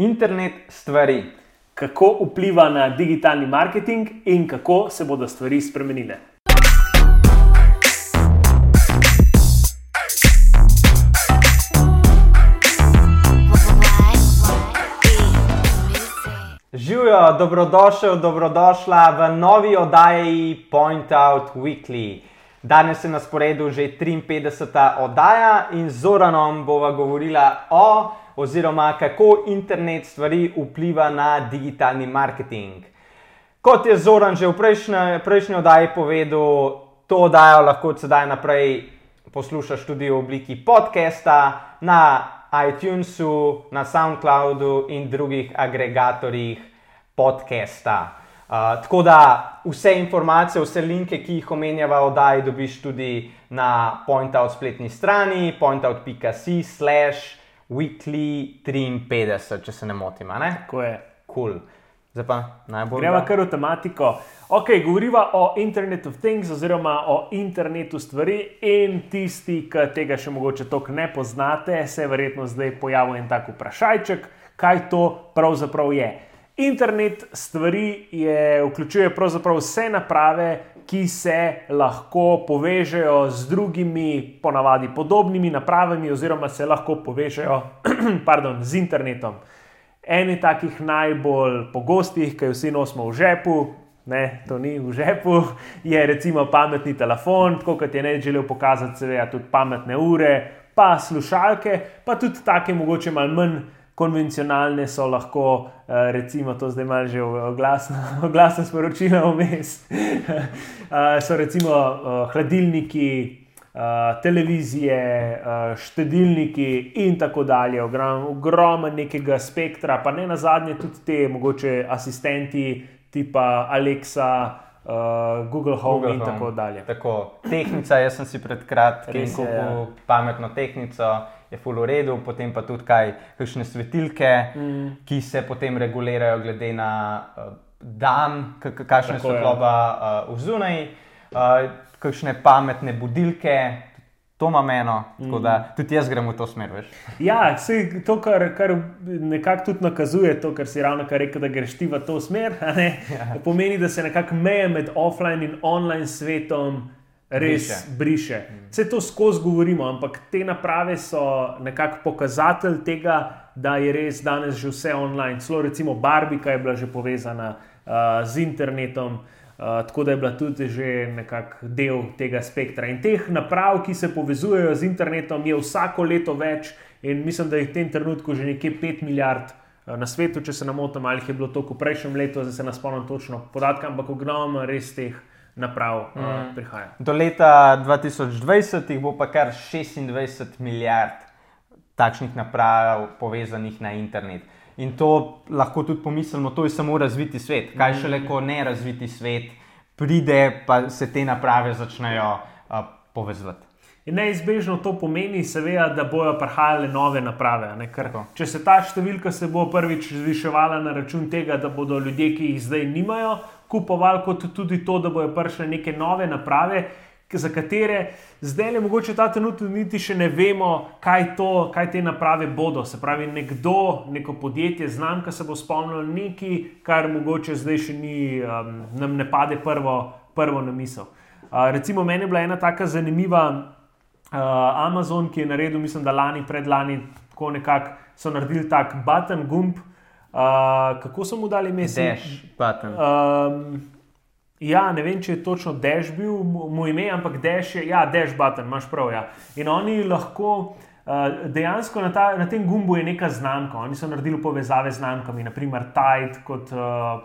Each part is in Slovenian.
Internet stvari. Kako vpliva na digitalni marketing in kako se bodo stvari spremenile. Živijo, dobrodošel, dobrodošla v novi oddaji Point Out Weekly. Danes je na sporedu že 53. oddaja in z Zoranom bova govorila o, oziroma kako internet stvari vpliva na digitalni marketing. Kot je Zoran že v prejšnji, prejšnji oddaji povedal, to oddajo lahko od sedaj naprej poslušaš tudi v obliki podcasta na iTunesu, na SoundCloudu in drugih agregatorjih podcasta. Uh, tako da vse informacije, vse linke, ki jih omenjava v oddaji, dobiš tudi na PointOut spletni strani, pointout.com, slash weekly 53, če se ne motim. Ne? Tako je. Cool. Zdaj pa najbolj. Gremo kar v tematiko. Ok, govoriva o Internet of Things oziroma o internetu stvari in tisti, ki tega še mogoče toliko ne poznate, se je verjetno zdaj pojavil en tak vprašajček, kaj to pravzaprav je. Internet stvari je, vključuje pravzaprav vse naprave, ki se lahko povežejo z drugimi, ponavadi podobnimi napravami, oziroma se lahko povežejo pardon, z internetom. Eni takih najbolj pogostih, ki jih vsi nosimo v žepu, ne, to ni v žepu, je recimo pametni telefon, tako kot je ne želel pokazati, seveda tudi pametne ure, pa slušalke, pa tudi take mogoče malo manj. Konvencionalne so lahko, recimo, to zdaj malo že v glasnem sporočilu vmes. so recimo hladilniki, televizije, štedilniki in tako dalje. Ogromno nekega spektra, pa ne na zadnje tudi te mogoče asistenti, tipa Alexa, Google Home Google in Home. tako dalje. Tako, tehnica, jaz sem si pred kratkim kupil ja. pametno tehnico. Je full v redu, potem pa tudi kaj, kakšne svetilke, mm. ki se potem regulirajo glede na uh, dan, kakšna je svetloba uh, v zunaj. Uh, kakšne pametne budilke, to ima meno, tako da mm. tudi jaz grem v to smer. Veš. Ja, vse to, kar, kar nekako tudi nakazuje, to, kar si ravno kar rekel, da greš ti v to smer, ja. pomeni, da se nekako meje med offline in online svetom. Res briše. briše. Vse to skozi govorimo, ampak te naprave so nekako pokazatelj tega, da je res danes že vse online. Celo recimo Barbika je bila že povezana uh, z internetom. Uh, tako da je bila tudi že nekako del tega spektra. In teh naprav, ki se povezujejo z internetom, je vsako leto več, in mislim, da je v tem trenutku že nekje 5 milijard uh, na svetu, če se ne motim, ali je bilo to v prejšnjem letu, zdaj se ne spomnim točno podatka, ampak ogromno res teh naprav uh, mm. prihaja. Do leta 2020 jih bo pa kar 26 milijard takšnih naprav povezanih na internet. In to lahko tudi pomislimo, to je samo razviti svet. Kaj šele, ko ne razviti svet pride, pa se te naprave začnejo uh, povezati. In neizbežno to pomeni, seveda, da bodo prihajale nove naprave. Če se ta številka se bo prvič zviševala na račun tega, da bodo ljudje, ki jih zdaj nimajo, kupovali, kot tudi to, da bodo prišle neke nove naprave, za katere zdaj le mogoče ta trenutek niti še ne vemo, kaj, to, kaj te naprave bodo. Se pravi, nekdo, neko podjetje, znamka se bo spomnil nekaj, kar mogoče zdaj še ni, um, nam ne pade prvo, prvo na misel. Uh, recimo, meni je bila ena tako zanimiva uh, Amazon, ki je naredil, mislim, da lani, predlani, tako nekako so naredili tak button, gumb. Uh, kako so mu dali mesec? Dash, button. Um, Ja, ne vem, če je točno Dash bil moj ime, ampak Dash je, ja, Dash button, imaš prav. Ja. In oni lahko uh, dejansko na, ta, na tem gumbu je neka znamka. Oni so naredili povezave z znamkami, naprimer Tide kot uh,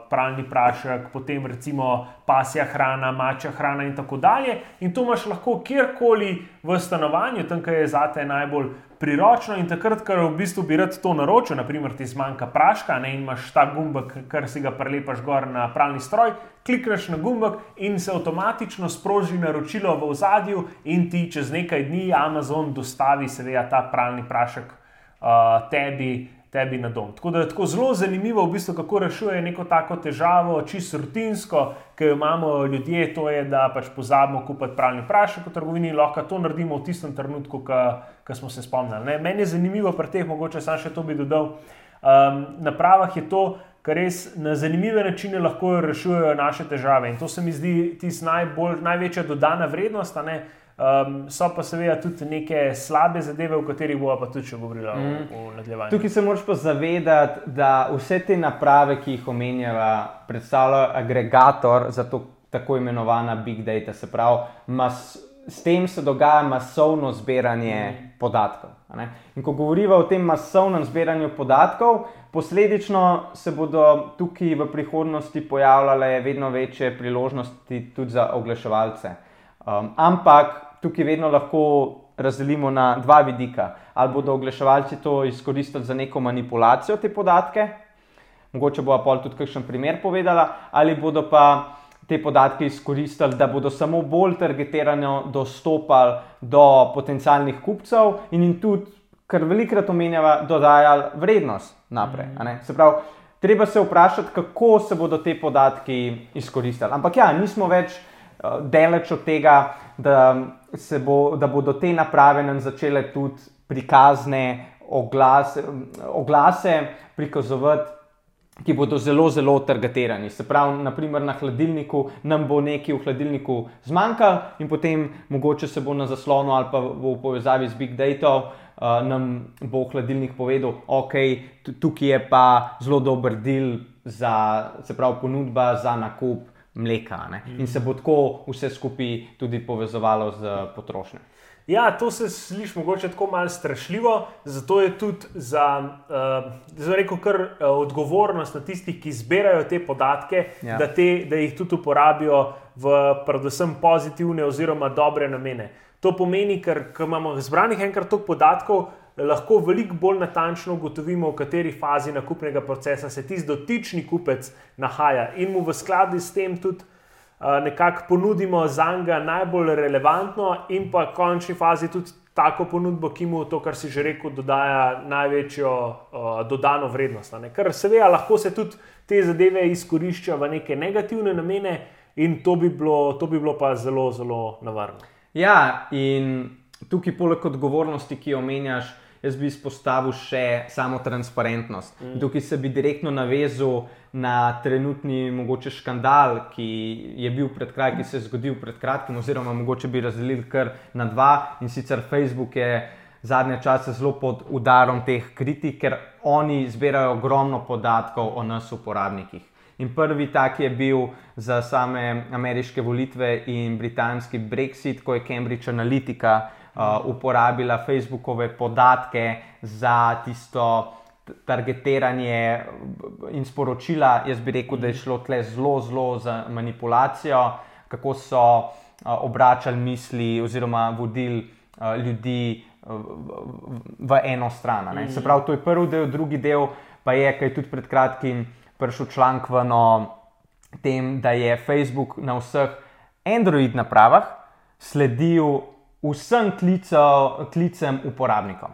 pralni prašek, potem recimo pasja hrana, mačja hrana in tako dalje. In to imaš lahko kjerkoli v stanovanju, tam, kjer je zate najbolj priročno in takrat, ko v bistvu bi rad to naročil, naprimer ti zmanjka praška ne, in imaš ta gumbek, kar si ga prelepaš gor na pralni stroj, klikneš na gumbek in se avtomatično sproži naročilo v ozadju in ti čez nekaj dni Amazon dostavi seveda ta pralni prašek uh, tebi tebi na dom. Tako da je tako zelo zanimivo, v bistvu, kako rešuje neko tako težavo, čisto rutinsko, ki jo imamo ljudje, to je, da pač pozabimo kupiti pravni prašek v trgovini in lahko to naredimo v tistem trenutku, ki smo se spomnili. Ne? Meni je zanimivo pri teh, mogoče sam še to bi dodal. um, napravah je to, kar res na zanimive načine lahko rešujejo naše težave. In to se mi zdi tisti največja dodana vrednost. Um, so pa seveda tudi neke slabe zadeve, o katerih bomo pa tudi še govorili mm. v, v nadaljevanju. Tukaj se moraš pa zavedati, da vse te naprave, ki jih omenjava, predstavljajo agregator za to tako imenovana big data. Se pravi, mas, s tem se dogaja masovno zbiranje mm. podatkov. In ko govorimo o tem masovnem zbiranju podatkov, posledično se bodo tukaj v prihodnosti pojavljale vedno večje priložnosti tudi za oglaševalce. Um, ampak tukaj vedno lahko razdelimo na dva vidika. Ali bodo oglaševalci to izkoristili za neko manipulacijo te podatke, mogoče bo pa tudi kakšen primer povedala, ali bodo pa te podatke izkoristili, da bodo samo bolj targetirano dostopali do potencialnih kupcev in jim tudi, kar velikrat omenjava, dodajali vrednost naprej. Mm. Se pravi, treba se vprašati, kako se bodo te podatki izkoristili. Ampak ja, nismo več daleč od tega, da bo, da bodo te naprave nam začele tudi prikazne oglase, oglase prikazovati. Ki bodo zelo, zelo targetirani. Se pravi, naprimer na hladilniku nam bo nekaj v hladilniku zmanjkalo, in potem mogoče se bo na zaslonu ali pa v povezavi z Big Data uh, nam bo hladilnik povedal, ok, tukaj je pa zelo dober del se pravi, ponudba za nakup mleka. Mm. In se bo tako vse skupaj tudi povezovalo z potrošnjo. Ja, to se sliši mogoče tako malo strašljivo, zato je tudi za, uh, za rekel, kar, uh, odgovornost na tistih, ki zbirajo te podatke, ja. da, te, da jih tudi uporabijo v predvsem pozitivne oziroma dobre namene. To pomeni, ker imamo zbranih enkrat toliko podatkov, lahko veliko bolj natančno ugotovimo, v kateri fazi nakupnega procesa se tisti dotični kupec nahaja in mu v skladu s tem tudi nekako ponudimo za njega najbolj relevantno in pa v končni fazi tudi tako ponudbo, ki mu to, kar si že rekel, dodaja največjo uh, dodano vrednost. Ker seveda lahko se tudi te zadeve izkorišča v neke negativne namene in to bi bilo, to bi bilo pa zelo, zelo navarno. Ja, in tukaj poleg odgovornosti, ki jo omenjaš, jaz bi izpostavil še samo transparentnost. Mm. Tukaj se bi direktno navezal na trenutni mogoče škandal, ki je bil pred kratkim, ki se je zgodil pred kratkim, oziroma mogoče bi razdelil kar na dva. In sicer Facebook je zadnje čase zelo pod udarom teh kritik, ker oni zbirajo ogromno podatkov o nas, uporabnikih. In prvi tak je bil za same ameriške volitve in britanski Brexit, ko je Cambridge Analytica uporabila Facebookove podatke za tisto targetiranje in sporočila. Jaz bi rekel, da je šlo tle zelo, zelo za manipulacijo, kako so uh, obračali misli oziroma vodili uh, ljudi v, eno stran. Mm. Se pravi, to je prvi del, drugi del pa je, kaj tudi pred kratkim prišel članek v no, tem, da je Facebook na vseh Android napravah sledil vsem klico, klicem uporabnikom.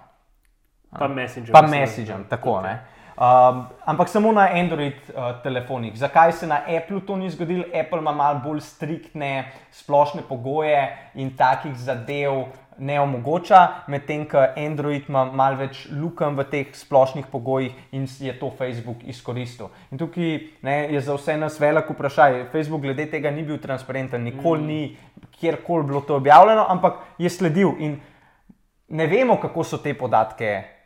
Pa Messenger. Pa Messenger, tako okay. ne. Um, ampak samo na Android uh, telefonih. Zakaj se na Apple to ni zgodilo? Apple ima malo bolj striktne splošne pogoje in takih zadev ne omogoča, medtem ko Android ima malo več lukem v teh splošnih pogojih in je to Facebook izkoristil. In tukaj ne, je za vse nas velik vprašaj. Facebook glede tega ni bil transparenten, nikoli mm. ni kjerkoli bilo to objavljeno, ampak je sledil in ne vemo, kako so te podatke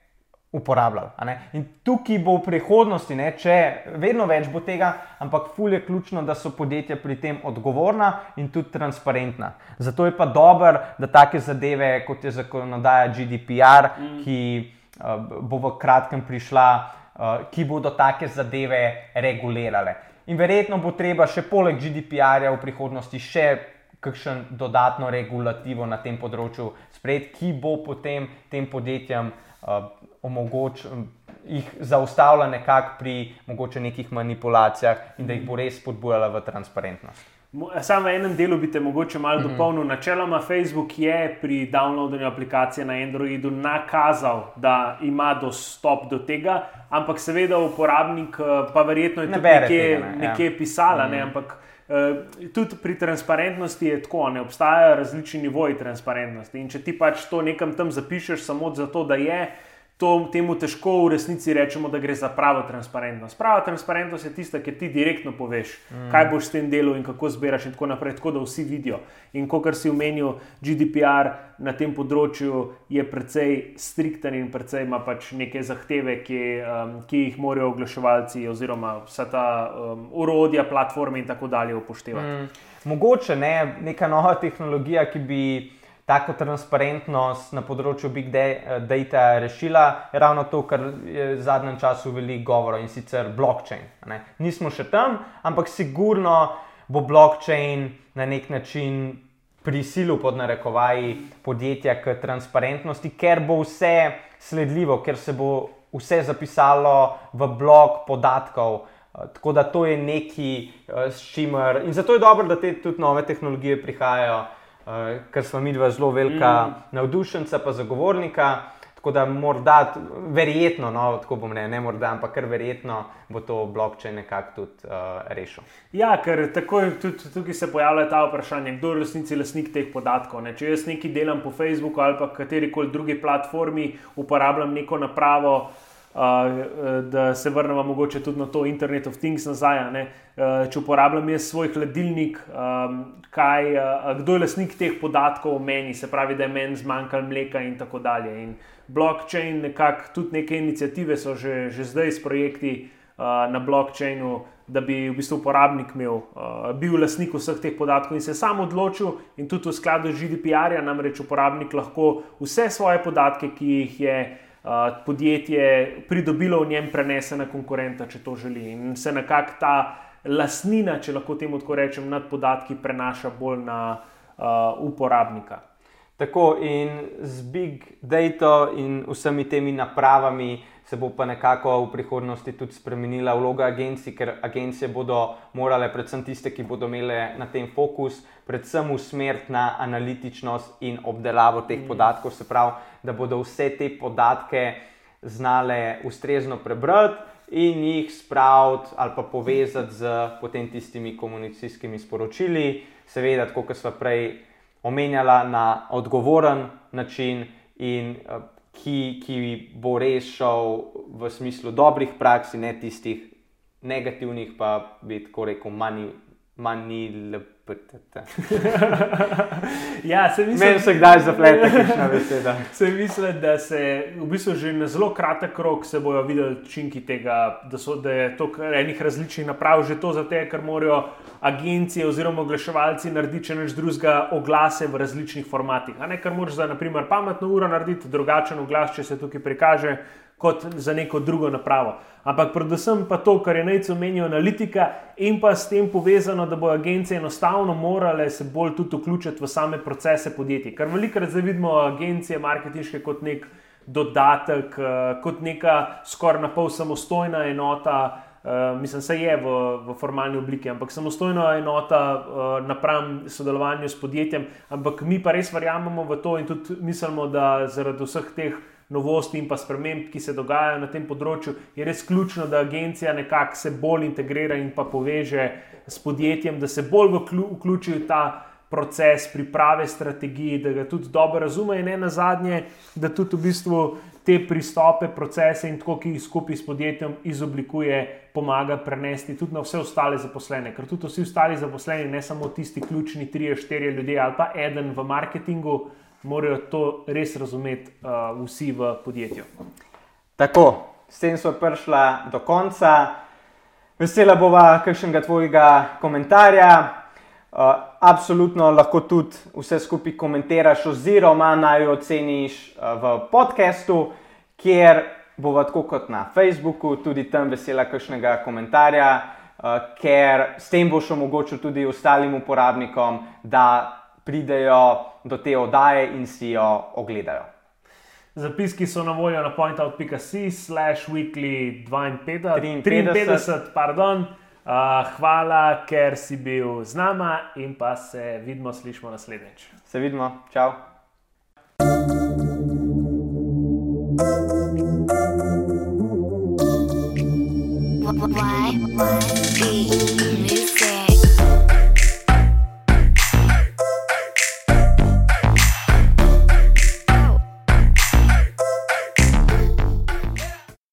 uporabljali. In tukaj bo v prihodnosti, ne, če vedno več bo tega, ampak ful je ključno, da so podjetja pri tem odgovorna in tudi transparentna. Zato je pa dobro, da take zadeve, kot je zakonodaja GDPR, mm. ki uh, bo v kratkem prišla, uh, ki bodo take zadeve regulirale. In verjetno bo treba še poleg GDPR-ja v prihodnosti še kakšen dodatno regulativo na tem področju sprejeti, ki bo potem tem podjetjem uh, omogoč, jih zaustavila nekako pri mogoče nekih manipulacijah in da jih bo res spodbujala v transparentnost. Samo v enem delu bi te mogoče malo mm -hmm. dopolnil. Načeloma Facebook je pri downloadanju aplikacije na Androidu nakazal, da ima dostop do tega, ampak seveda uporabnik eh, pa verjetno je ne tudi nekje, tega, ne? nekje ja. pisala. Mm -hmm. ne? Ampak uh, tudi pri transparentnosti je tako, ne obstajajo različni nivoji transparentnosti. In če ti pač to nekam tam zapišeš samo zato, da je to, temu težko v resnici rečemo, da gre za pravo transparentnost. Prava transparentnost je tista, ki ti direktno poveš, mm. kaj boš s tem delal in kako zbiraš, in tako naprej, tako da vsi vidijo. In kot si omenil, GDPR na tem področju je precej strikten in precej ima pač neke zahteve, ki, um, ki jih morajo oglaševalci oziroma vsa ta um, urodja, platforme in tako dalje upoštevati. Mm. Mogoče ne neka nova tehnologija, ki bi tako transparentnost na področju big data rešila, ravno to, kar je v zadnjem času veliko govora in sicer blockchain. Ne? Nismo še tam, ampak sigurno bo blockchain na nek način prisilil pod narekovaji podjetja k transparentnosti, ker bo vse sledljivo, ker se bo vse zapisalo v blok podatkov. Tako da to je nekaj, s čimer. In zato je dobro, da te tudi nove tehnologije prihajajo uh, ker smo mi dva zelo velika mm. navdušenca, pa zagovornika. Tako da morda, verjetno, no, tako bom ne, ne morda, ampak kar verjetno bo to blockchain nekako tudi uh, rešil. Ja, ker takoj tudi tukaj se pojavlja ta vprašanje, kdo je resnici lasnik teh podatkov. Ne? Če jaz nekaj delam po Facebooku ali pa kateri koli drugi platformi, uporabljam neko napravo, da se vrnemo mogoče tudi na to Internet of Things nazaj. Uh, če uporabljam jaz svoj hladilnik, um, kaj, uh, kdo je lasnik teh podatkov o meni, se pravi, da je meni zmanjkalo mleka in tako dalje. In blockchain, nekako tudi neke inicijative so že, že zdaj s projekti uh, na blockchainu. Da bi v bistvu uporabnik imel, uh, bil lasnik vseh teh podatkov in se sam odločil, in tudi v skladu z GDPR-ja, namreč uporabnik lahko vse svoje podatke, ki jih je uh, podjetje pridobilo v njem, prenese na konkurenta, če to želi. In se nekako ta lasnina, če lahko temu tako rečem, nad podatki prenaša bolj na uh, uporabnika. Tako in z big data in vsemi temi napravami se bo pa nekako v prihodnosti tudi spremenila vloga agencij, ker agencije bodo morale, predvsem tiste, ki bodo imele na tem fokus, predvsem usmeriti na analitičnost in obdelavo teh mm. podatkov, se pravi, da bodo vse te podatke znale ustrezno prebrati in jih spraviti ali pa povezati z potem tistimi komunikacijskimi sporočili, seveda, kot smo prej omenjali, na odgovoren način in uh, ki, ki bo res šel v smislu dobrih praks, ne tistih negativnih, pa bi tako rekel, manj, manj lepo. ja, se mislim, Meni se kdaj zaplete, kakšna beseda. Se mislim, da se v bistvu že na zelo kratek rok se bojo videli učinki tega, da, so, da je to enih različnih naprav, že to zato, ker morajo agencije oziroma oglaševalci narediti če neč drugega oglase v različnih formatih. A ne, ker moraš za naprimer pametno uro narediti drugačen oglas, če se tukaj prikaže kot za neko drugo napravo. Ampak predvsem pa to, kar je najcomenijo analitika in pa s tem povezano, da bo agencije enostavno morale se bolj tudi vključiti v same procese podjetij. Ker velikokrat zdaj vidimo agencije marketinške kot nek dodatek, eh, kot neka skoraj na pol samostojna enota. Uh, mislim, da je v, v formalni obliki, ampak samostojna enota uh, napram sodelovanju s podjetjem. Ampak mi pa res verjamemo v to in tudi mislimo, da zaradi vseh teh uh, novosti in pa sprememb, ki se dogajajo na tem področju, je res ključno, da agencija nekako se bolj integrira in pa poveže s podjetjem, da se bolj vključi v ta proces priprave strategij, da ga tudi dobro razume in ne na zadnje, da tudi v bistvu te pristope, procese in tako, ki jih skupaj s podjetjem izoblikuje, pomaga prenesti tudi na vse ostale zaposlene. Ker tudi vsi ostali zaposleni, ne samo tisti ključni, tri, štiri ljudje ali pa eden v marketingu, morajo to res razumeti uh, vsi v podjetju. Tako, s tem smo prišli do konca. Vesela bova kakšnega tvojega komentarja. Uh, absolutno lahko tudi vse skupaj komentiraš, oziroma naj jo oceniš uh, v podkastu, kjer bova tako kot na Facebooku, tudi tam vesela kakšnega komentarja, uh, ker s tem boš omogočil tudi ostalim uporabnikom, da pridejo do te oddaje in si jo ogledajo. Zapiski so na voljo na pointout.com, slash weekly 52, 53, pardon. Uh, hvala, ker si bil z nama in pa se vidimo, slišmo naslednjič. Se vidimo, čau. Why? Why?